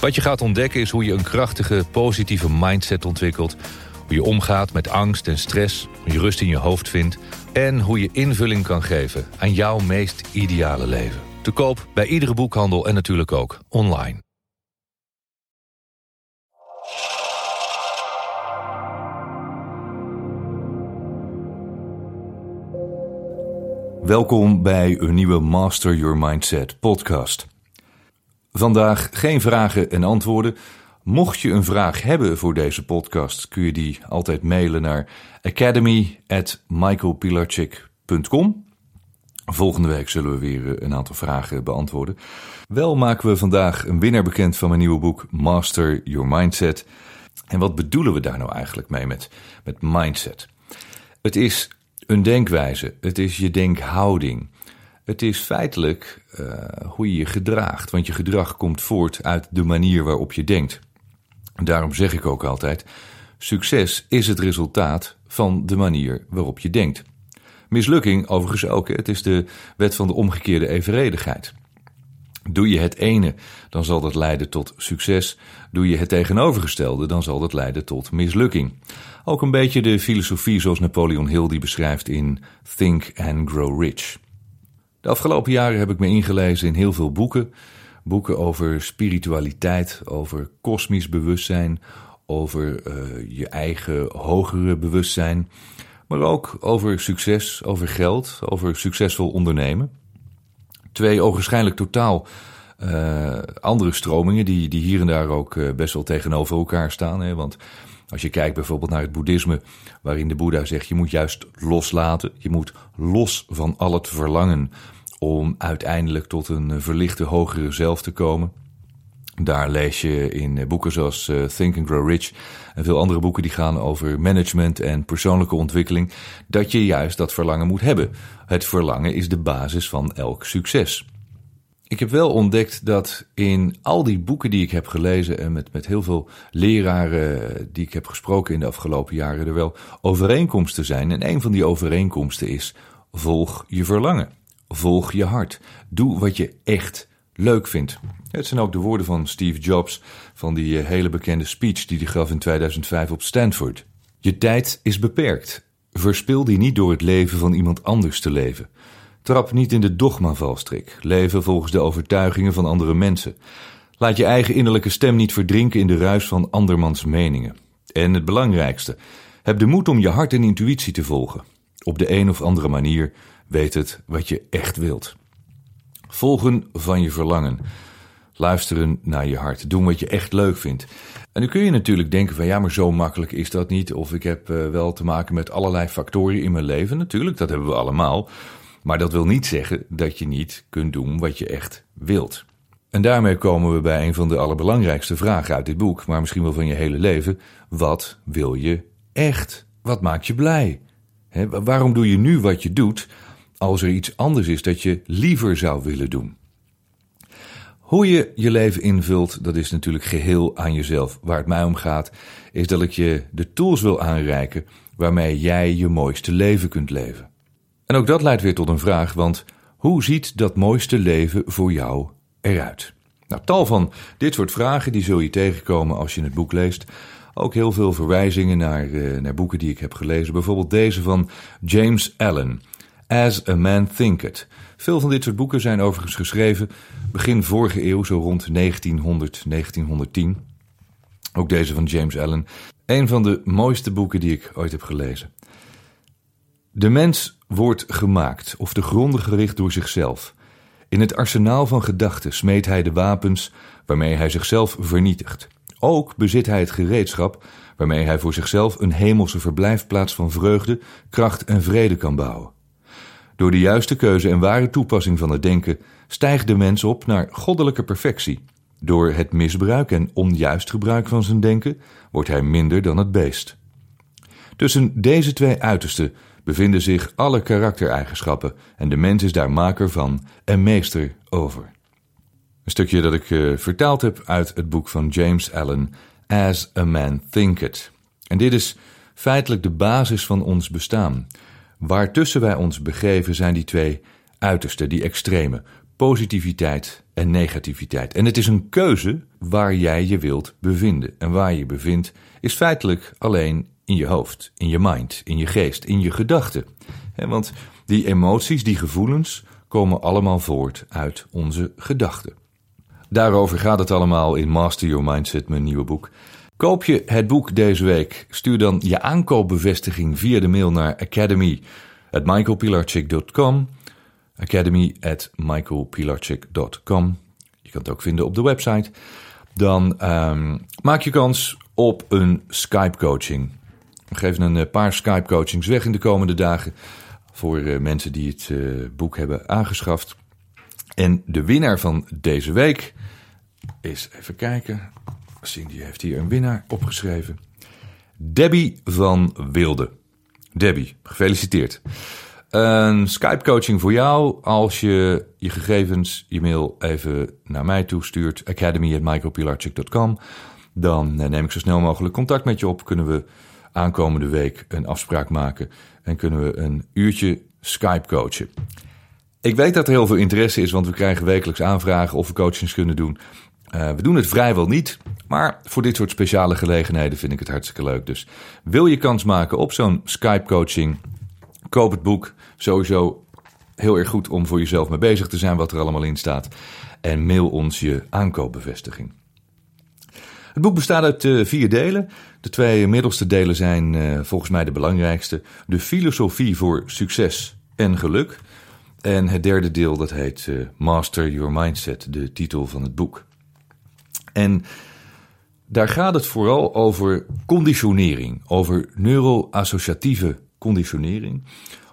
Wat je gaat ontdekken is hoe je een krachtige, positieve mindset ontwikkelt. Hoe je omgaat met angst en stress, hoe je rust in je hoofd vindt... en hoe je invulling kan geven aan jouw meest ideale leven. Te koop bij iedere boekhandel en natuurlijk ook online. Welkom bij een nieuwe Master Your Mindset podcast. Vandaag geen vragen en antwoorden. Mocht je een vraag hebben voor deze podcast, kun je die altijd mailen naar academy.michaelpilarchik.com. Volgende week zullen we weer een aantal vragen beantwoorden. Wel maken we vandaag een winnaar bekend van mijn nieuwe boek Master Your Mindset. En wat bedoelen we daar nou eigenlijk mee met, met mindset? Het is een denkwijze, het is je denkhouding. Het is feitelijk uh, hoe je je gedraagt, want je gedrag komt voort uit de manier waarop je denkt. Daarom zeg ik ook altijd: succes is het resultaat van de manier waarop je denkt. Mislukking overigens ook, het is de wet van de omgekeerde evenredigheid. Doe je het ene, dan zal dat leiden tot succes. Doe je het tegenovergestelde, dan zal dat leiden tot mislukking. Ook een beetje de filosofie zoals Napoleon Hill die beschrijft in Think and Grow Rich. De afgelopen jaren heb ik me ingelezen in heel veel boeken. Boeken over spiritualiteit, over kosmisch bewustzijn, over uh, je eigen hogere bewustzijn. Maar ook over succes, over geld, over succesvol ondernemen. Twee ogenschijnlijk totaal uh, andere stromingen die, die hier en daar ook uh, best wel tegenover elkaar staan. Hè? Want als je kijkt bijvoorbeeld naar het boeddhisme, waarin de Boeddha zegt: je moet juist loslaten. Je moet los van al het verlangen om uiteindelijk tot een verlichte hogere zelf te komen. Daar lees je in boeken zoals uh, Think and Grow Rich en veel andere boeken die gaan over management en persoonlijke ontwikkeling, dat je juist dat verlangen moet hebben. Het verlangen is de basis van elk succes. Ik heb wel ontdekt dat in al die boeken die ik heb gelezen en met, met heel veel leraren die ik heb gesproken in de afgelopen jaren er wel overeenkomsten zijn. En een van die overeenkomsten is: volg je verlangen. Volg je hart. Doe wat je echt leuk vindt. Het zijn ook de woorden van Steve Jobs van die eh, hele bekende speech die hij gaf in 2005 op Stanford. Je tijd is beperkt. Verspil die niet door het leven van iemand anders te leven. Trap niet in de dogmavalstrik. Leven volgens de overtuigingen van andere mensen. Laat je eigen innerlijke stem niet verdrinken in de ruis van andermans meningen. En het belangrijkste, heb de moed om je hart en intuïtie te volgen. Op de een of andere manier weet het wat je echt wilt. Volgen van je verlangen. Luisteren naar je hart. Doen wat je echt leuk vindt. En nu kun je natuurlijk denken van ja, maar zo makkelijk is dat niet. Of ik heb uh, wel te maken met allerlei factoren in mijn leven. Natuurlijk, dat hebben we allemaal. Maar dat wil niet zeggen dat je niet kunt doen wat je echt wilt. En daarmee komen we bij een van de allerbelangrijkste vragen uit dit boek, maar misschien wel van je hele leven. Wat wil je echt? Wat maakt je blij? Waarom doe je nu wat je doet als er iets anders is dat je liever zou willen doen? Hoe je je leven invult, dat is natuurlijk geheel aan jezelf. Waar het mij om gaat, is dat ik je de tools wil aanreiken waarmee jij je mooiste leven kunt leven. En ook dat leidt weer tot een vraag, want hoe ziet dat mooiste leven voor jou eruit? Nou, tal van dit soort vragen die zul je tegenkomen als je het boek leest. Ook heel veel verwijzingen naar, uh, naar boeken die ik heb gelezen. Bijvoorbeeld deze van James Allen, As a Man Thinketh. Veel van dit soort boeken zijn overigens geschreven begin vorige eeuw, zo rond 1900, 1910. Ook deze van James Allen. Een van de mooiste boeken die ik ooit heb gelezen. De mens wordt gemaakt of de gronden gericht door zichzelf. In het arsenaal van gedachten smeet hij de wapens waarmee hij zichzelf vernietigt. Ook bezit hij het gereedschap waarmee hij voor zichzelf een hemelse verblijfplaats van vreugde, kracht en vrede kan bouwen. Door de juiste keuze en ware toepassing van het denken stijgt de mens op naar goddelijke perfectie. Door het misbruik en onjuist gebruik van zijn denken wordt hij minder dan het beest. Tussen deze twee uitersten bevinden zich alle karaktereigenschappen en de mens is daar maker van en meester over. Een stukje dat ik uh, vertaald heb uit het boek van James Allen, As a Man Thinketh. En dit is feitelijk de basis van ons bestaan. Waartussen wij ons begeven zijn die twee uitersten, die extreme, positiviteit en negativiteit. En het is een keuze waar jij je wilt bevinden. En waar je bevindt is feitelijk alleen in je hoofd, in je mind, in je geest, in je gedachten. Want die emoties, die gevoelens, komen allemaal voort uit onze gedachten. Daarover gaat het allemaal in Master Your Mindset, mijn nieuwe boek. Koop je het boek deze week? Stuur dan je aankoopbevestiging via de mail naar academy at michaelpilarchik.com. Academy at michaelpilarchik.com. Je kan het ook vinden op de website. Dan um, maak je kans op een Skype coaching. We geven een eh, paar Skype coachings weg in de komende dagen voor uh, mensen die het uh, boek hebben aangeschaft. En de winnaar van deze week is, even kijken, Cindy heeft hier een winnaar opgeschreven. Debbie van Wilde. Debbie, gefeliciteerd. Een Skype coaching voor jou als je je gegevens, je mail even naar mij toestuurt. academy.michaelpilarchik.com Dan neem ik zo snel mogelijk contact met je op. Kunnen we aankomende week een afspraak maken en kunnen we een uurtje Skype coachen. Ik weet dat er heel veel interesse is, want we krijgen wekelijks aanvragen of we coachings kunnen doen. Uh, we doen het vrijwel niet, maar voor dit soort speciale gelegenheden vind ik het hartstikke leuk. Dus wil je kans maken op zo'n Skype coaching? Koop het boek. Sowieso heel erg goed om voor jezelf mee bezig te zijn wat er allemaal in staat. En mail ons je aankoopbevestiging. Het boek bestaat uit uh, vier delen. De twee middelste delen zijn uh, volgens mij de belangrijkste. De filosofie voor succes en geluk. En het derde deel dat heet uh, Master Your Mindset, de titel van het boek. En daar gaat het vooral over conditionering, over neuroassociatieve conditionering,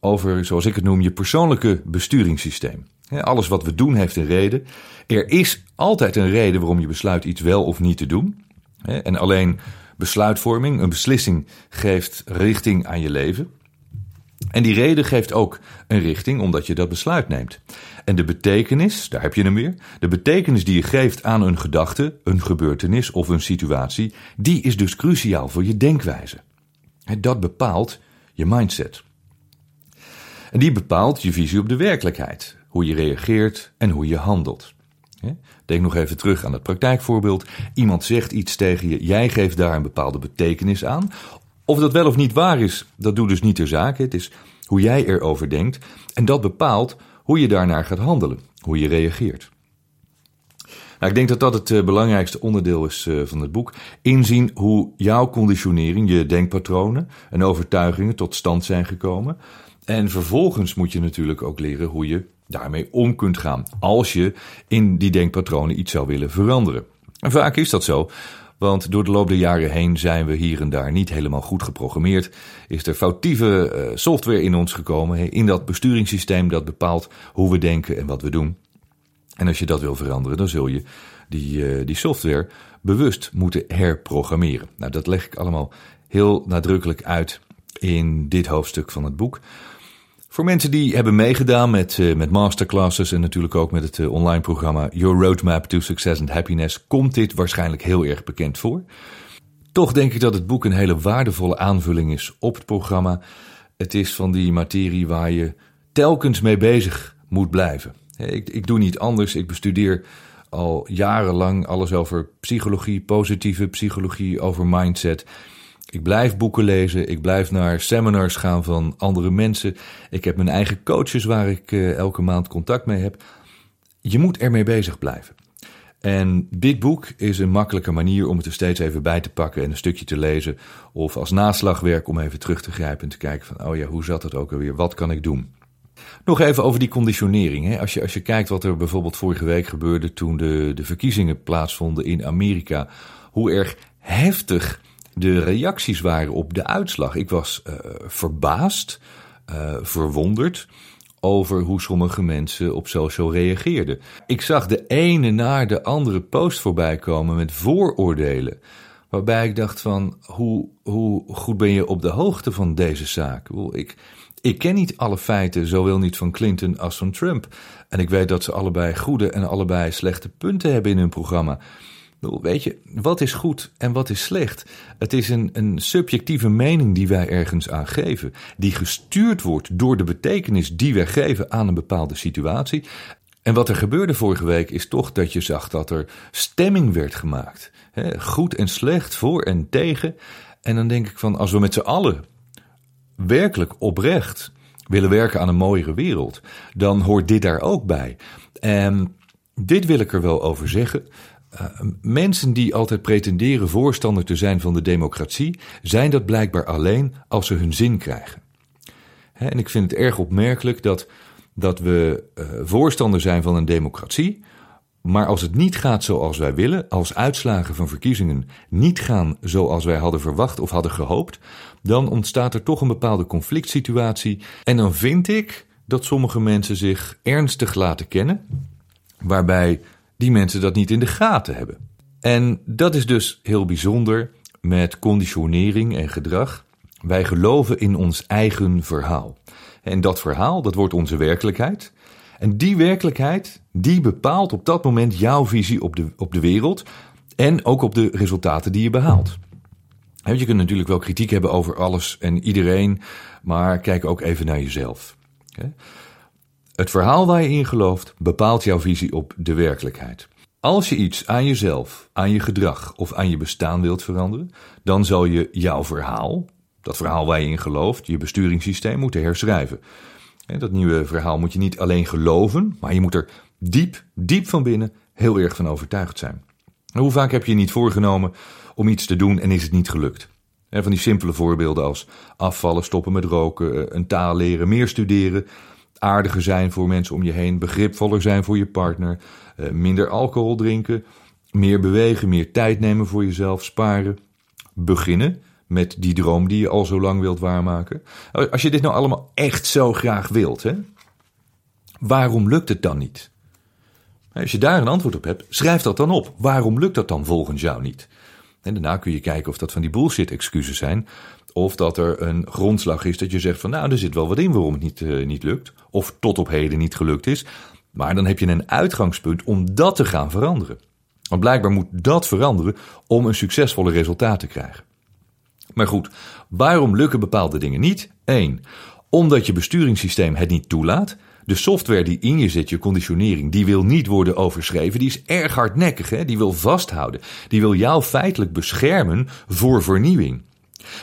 over, zoals ik het noem, je persoonlijke besturingssysteem. Alles wat we doen heeft een reden. Er is altijd een reden waarom je besluit iets wel of niet te doen. En alleen besluitvorming, een beslissing, geeft richting aan je leven. En die reden geeft ook een richting omdat je dat besluit neemt. En de betekenis, daar heb je hem weer, de betekenis die je geeft aan een gedachte, een gebeurtenis of een situatie, die is dus cruciaal voor je denkwijze. Dat bepaalt je mindset. En die bepaalt je visie op de werkelijkheid, hoe je reageert en hoe je handelt. Denk nog even terug aan het praktijkvoorbeeld. Iemand zegt iets tegen je, jij geeft daar een bepaalde betekenis aan. Of dat wel of niet waar is, dat doet dus niet ter zake. Het is hoe jij erover denkt. En dat bepaalt hoe je daarnaar gaat handelen, hoe je reageert. Nou, ik denk dat dat het uh, belangrijkste onderdeel is uh, van het boek. Inzien hoe jouw conditionering, je denkpatronen en overtuigingen tot stand zijn gekomen. En vervolgens moet je natuurlijk ook leren hoe je daarmee om kunt gaan. Als je in die denkpatronen iets zou willen veranderen. En vaak is dat zo. Want door de loop der jaren heen zijn we hier en daar niet helemaal goed geprogrammeerd. Is er foutieve uh, software in ons gekomen, in dat besturingssysteem dat bepaalt hoe we denken en wat we doen. En als je dat wil veranderen, dan zul je die, uh, die software bewust moeten herprogrammeren. Nou, dat leg ik allemaal heel nadrukkelijk uit in dit hoofdstuk van het boek. Voor mensen die hebben meegedaan met, uh, met masterclasses en natuurlijk ook met het uh, online programma Your Roadmap to Success and Happiness, komt dit waarschijnlijk heel erg bekend voor. Toch denk ik dat het boek een hele waardevolle aanvulling is op het programma. Het is van die materie waar je telkens mee bezig moet blijven. Ik, ik doe niet anders. Ik bestudeer al jarenlang alles over psychologie, positieve psychologie, over mindset. Ik blijf boeken lezen, ik blijf naar seminars gaan van andere mensen. Ik heb mijn eigen coaches waar ik uh, elke maand contact mee heb. Je moet ermee bezig blijven. En dit boek is een makkelijke manier om het er steeds even bij te pakken en een stukje te lezen. Of als naslagwerk om even terug te grijpen en te kijken van, oh ja, hoe zat het ook alweer? Wat kan ik doen? Nog even over die conditionering. Hè? Als, je, als je kijkt wat er bijvoorbeeld vorige week gebeurde toen de, de verkiezingen plaatsvonden in Amerika. Hoe erg heftig de reacties waren op de uitslag. Ik was uh, verbaasd, uh, verwonderd over hoe sommige mensen op social reageerden. Ik zag de ene naar de andere post voorbij komen met vooroordelen. Waarbij ik dacht van, hoe, hoe goed ben je op de hoogte van deze zaak? Ik, ik ken niet alle feiten, zowel niet van Clinton als van Trump. En ik weet dat ze allebei goede en allebei slechte punten hebben in hun programma. Weet je, wat is goed en wat is slecht? Het is een, een subjectieve mening die wij ergens aan geven, die gestuurd wordt door de betekenis die wij geven aan een bepaalde situatie. En wat er gebeurde vorige week is toch dat je zag dat er stemming werd gemaakt. goed en slecht, voor en tegen. En dan denk ik van, als we met z'n allen werkelijk oprecht willen werken aan een mooiere wereld, dan hoort dit daar ook bij. En dit wil ik er wel over zeggen. Uh, mensen die altijd pretenderen voorstander te zijn van de democratie, zijn dat blijkbaar alleen als ze hun zin krijgen. en ik vind het erg opmerkelijk dat, dat we uh, voorstander zijn van een democratie, maar als het niet gaat zoals wij willen, als uitslagen van verkiezingen niet gaan zoals wij hadden verwacht of hadden gehoopt, dan ontstaat er toch een bepaalde conflict situatie. En dan vind ik dat sommige mensen zich ernstig laten kennen, waarbij die mensen dat niet in de gaten hebben. En dat is dus heel bijzonder met conditionering en gedrag. Wij geloven in ons eigen verhaal. En dat verhaal, dat wordt onze werkelijkheid. En die werkelijkheid, die bepaalt op dat moment jouw visie op de, op de wereld en ook op de resultaten die je behaalt. Je kunt natuurlijk wel kritiek hebben over alles en iedereen, maar kijk ook even naar jezelf. Het verhaal waar je in gelooft bepaalt jouw visie op de werkelijkheid. Als je iets aan jezelf, aan je gedrag of aan je bestaan wilt veranderen, dan zal je jouw verhaal, dat verhaal waar je in gelooft, je besturingssysteem moeten herschrijven. Dat nieuwe verhaal moet je niet alleen geloven, maar je moet er diep, diep van binnen heel erg van overtuigd zijn. Hoe vaak heb je je niet voorgenomen om iets te doen en is het niet gelukt? Van die simpele voorbeelden als afvallen, stoppen met roken, eh, een taal leren, meer studeren, aardiger zijn voor mensen om je heen, begripvoller zijn voor je partner, eh, minder alcohol drinken, meer bewegen, meer tijd nemen voor jezelf, sparen, beginnen met die droom die je al zo lang wilt waarmaken. Als je dit nou allemaal echt zo graag wilt, hè, waarom lukt het dan niet? Als je daar een antwoord op hebt, schrijf dat dan op. Waarom lukt dat dan volgens jou niet? En daarna kun je kijken of dat van die bullshit excuses zijn. Of dat er een grondslag is dat je zegt van nou, er zit wel wat in waarom het niet, uh, niet lukt. Of tot op heden niet gelukt is. Maar dan heb je een uitgangspunt om dat te gaan veranderen. Want blijkbaar moet dat veranderen om een succesvolle resultaat te krijgen. Maar goed, waarom lukken bepaalde dingen niet? 1. Omdat je besturingssysteem het niet toelaat. De software die in je zit, je conditionering, die wil niet worden overschreven. Die is erg hardnekkig, hè? die wil vasthouden. Die wil jou feitelijk beschermen voor vernieuwing.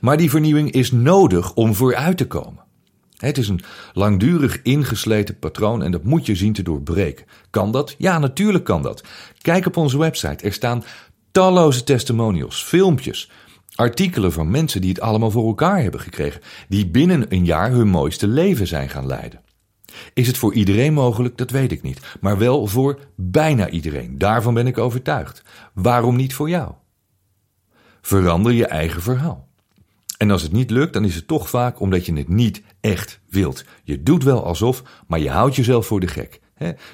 Maar die vernieuwing is nodig om vooruit te komen. Het is een langdurig ingesleten patroon en dat moet je zien te doorbreken. Kan dat? Ja, natuurlijk kan dat. Kijk op onze website. Er staan talloze testimonials, filmpjes, artikelen van mensen die het allemaal voor elkaar hebben gekregen, die binnen een jaar hun mooiste leven zijn gaan leiden. Is het voor iedereen mogelijk? Dat weet ik niet. Maar wel voor bijna iedereen. Daarvan ben ik overtuigd. Waarom niet voor jou? Verander je eigen verhaal. En als het niet lukt, dan is het toch vaak omdat je het niet echt wilt. Je doet wel alsof, maar je houdt jezelf voor de gek.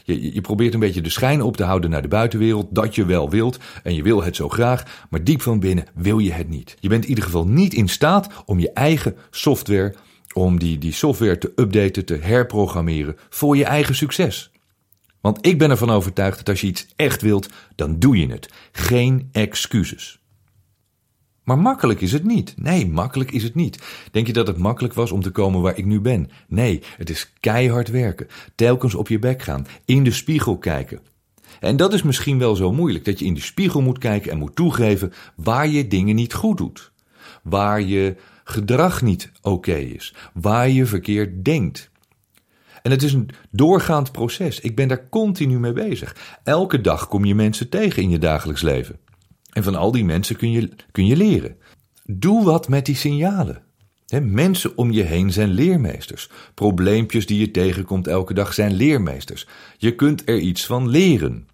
Je, je, probeert een beetje de schijn op te houden naar de buitenwereld dat je wel wilt en je wil het zo graag, maar diep van binnen wil je het niet. Je bent in ieder geval niet in staat om je eigen software, om die, die software te updaten, te herprogrammeren voor je eigen succes. Want ik ben ervan overtuigd dat als je iets echt wilt, dan doe je het. Geen excuses. Maar makkelijk is het niet. Nee, makkelijk is het niet. Denk je dat het makkelijk was om te komen waar ik nu ben? Nee, het is keihard werken. Telkens op je bek gaan. In de spiegel kijken. En dat is misschien wel zo moeilijk, dat je in de spiegel moet kijken en moet toegeven waar je dingen niet goed doet. Waar je gedrag niet oké is. Waar je verkeerd denkt. En het is een doorgaand proces. Ik ben daar continu mee bezig. Elke dag kom je mensen tegen in je dagelijks leven. En van al die mensen kun je, kun je leren. Doe wat met die signalen. mensen om je heen zijn leermeesters. Probleempjes die je tegenkomt elke dag zijn leermeesters. Je kunt er iets van leren.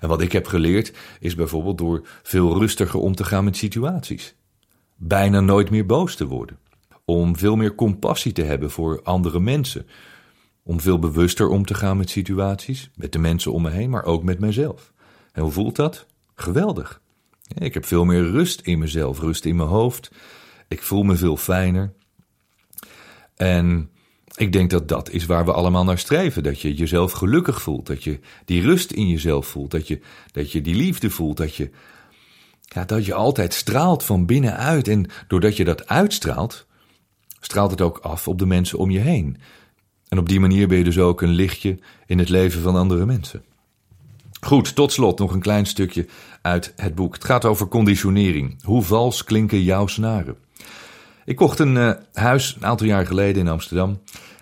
En wat ik heb geleerd is bijvoorbeeld door veel rustiger om te gaan met situaties. Bijna nooit meer boos te worden. Om veel meer compassie te hebben voor andere mensen. om veel bewuster om te gaan met situaties, met de mensen om me heen, maar ook met mezelf. En hoe voelt dat? Geweldig. Ik heb veel meer rust in mezelf, rust in mijn hoofd. Ik voel me veel fijner. En ik denk dat dat is waar we allemaal naar streven. Dat je jezelf gelukkig voelt. Dat je die rust in jezelf voelt. Dat je, dat je die liefde voelt. Dat je, ja, dat je altijd straalt van binnenuit. En doordat je dat uitstraalt, straalt het ook af op de mensen om je heen. En op die manier ben je dus ook een lichtje in het leven van andere mensen. Goed, tot slot nog een klein stukje uit het boek. Het gaat over conditionering. Hoe vals klinken jouw snaren? Ik kocht een uh, huis een aantal jaar geleden in Amsterdam.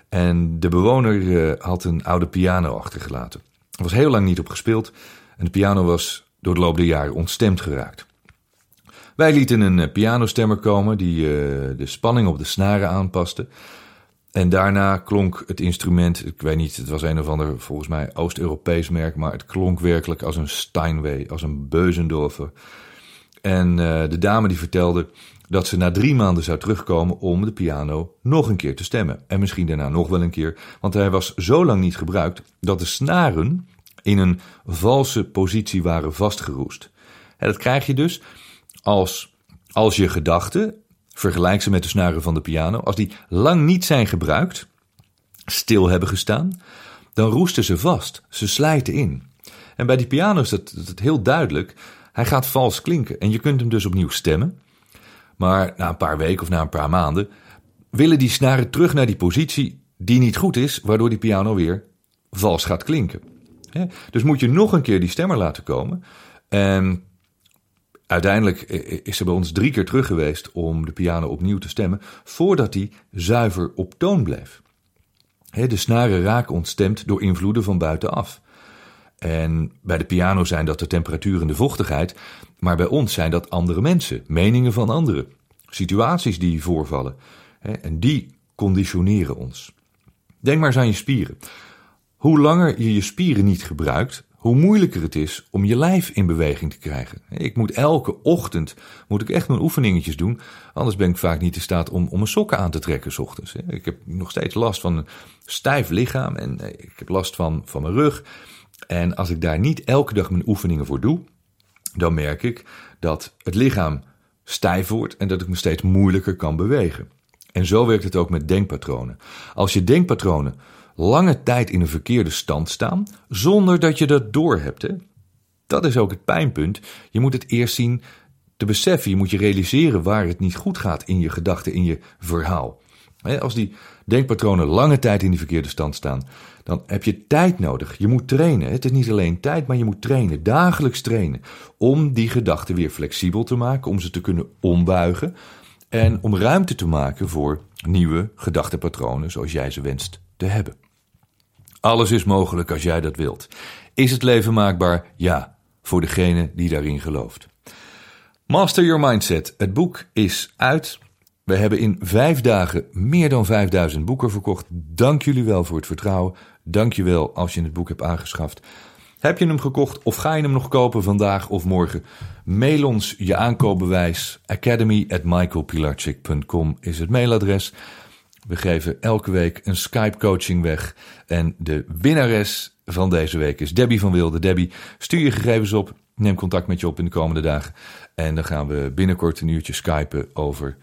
En de bewoner uh, had een oude piano achtergelaten. Er was heel lang niet op gespeeld. En de piano was door de loop der jaren ontstemd geraakt. Wij lieten een uh, pianostemmer komen die de spanning op de snaren aanpaste. En daarna klonk het instrument, ik weet niet, het was een of ander volgens mij Oost-Europees merk, maar het klonk werkelijk als een Steinway, als een Beuzendorfer. En de dame die vertelde dat ze na drie maanden zou terugkomen om de piano nog een keer te stemmen. En misschien daarna nog wel een keer, want hij was zo lang niet gebruikt dat de snaren in een valse positie waren vastgeroest. En dat krijg je dus als, als je gedachten, vergelijk ze met de snaren van de piano, als die lang niet zijn gebruikt, stil hebben gestaan, dan roesten ze vast, ze slijten in. En bij die piano is dat, heel duidelijk. Hij gaat vals klinken en je kunt hem dus opnieuw stemmen. Maar na een paar weken of na een paar maanden willen die snaren terug naar die positie die niet goed is, waardoor die piano weer vals gaat klinken. Dus moet je nog een keer die stemmer laten komen. En uiteindelijk is ze bij ons drie keer terug geweest om de piano opnieuw te stemmen, voordat die zuiver op toon bleef. De snaren raken ontstemd door invloeden van buitenaf. En bij de piano zijn dat de temperatuur en de vochtigheid, maar bij ons zijn dat andere mensen, meningen van anderen, situaties die voorvallen. En die conditioneren ons. Denk maar eens aan je spieren. Hoe langer je je spieren niet gebruikt, hoe moeilijker het is om je lijf in beweging te krijgen. Ik moet elke ochtend moet ik echt mijn oefeningetjes doen, anders ben ik vaak niet in staat om, om mijn sokken aan te trekken s ochtends. Ik heb nog steeds last van een stijf lichaam en eh, ik heb last van, van mijn rug. En als ik daar niet elke dag mijn oefeningen voor doe, dan merk ik dat het lichaam stijf wordt en dat ik me steeds moeilijker kan bewegen. En zo werkt het ook met denkpatronen. Als je denkpatronen lange tijd in een verkeerde stand staan, zonder dat je dat doorhebt, hè, dat is ook het pijnpunt. Je moet het eerst zien te beseffen. Je moet je realiseren waar het niet goed gaat in je gedachten, in je verhaal. Als die denkpatronen lange tijd in die verkeerde stand staan, dan heb je tijd nodig. Je moet trainen. Het is niet alleen tijd, maar je moet trainen, dagelijks trainen, om die gedachten weer flexibel te maken, om ze te kunnen ombuigen en om ruimte te maken voor nieuwe gedachtenpatronen zoals jij ze wenst te hebben. Alles is mogelijk als jij dat wilt. Is het leven maakbaar? Ja, voor degene die daarin gelooft. Master Your Mindset. Het boek is uit. We hebben in vijf dagen meer dan 5000 boeken verkocht. Dank jullie wel voor het vertrouwen. Dank je wel als je het boek hebt aangeschaft. Heb je hem gekocht of ga je hem nog kopen vandaag of morgen? Mail ons je aankoopbewijs. Academy at is het mailadres. We geven elke week een Skype coaching weg. En de winnares van deze week is Debbie van Wilde. Debbie, stuur je gegevens op. Neem contact met je op in de komende dagen. En dan gaan we binnenkort een uurtje skypen over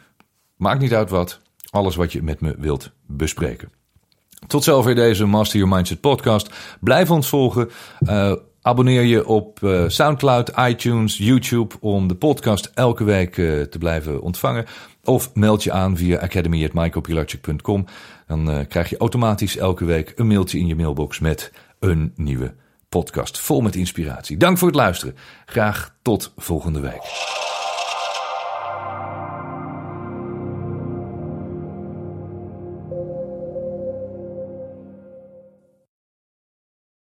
Maakt niet uit wat, alles wat je met me wilt bespreken. Tot zover deze Master Your Mindset podcast. Blijf ons volgen. Uh, abonneer je op uh, SoundCloud, iTunes, YouTube om de podcast elke week uh, te blijven ontvangen. Of meld je aan via academy.michaelpilarchik.com. Dan krijg je automatisch elke week een mailtje in je mailbox met een nieuwe podcast. Vol met inspiratie. Dank voor het luisteren. Graag tot volgende week.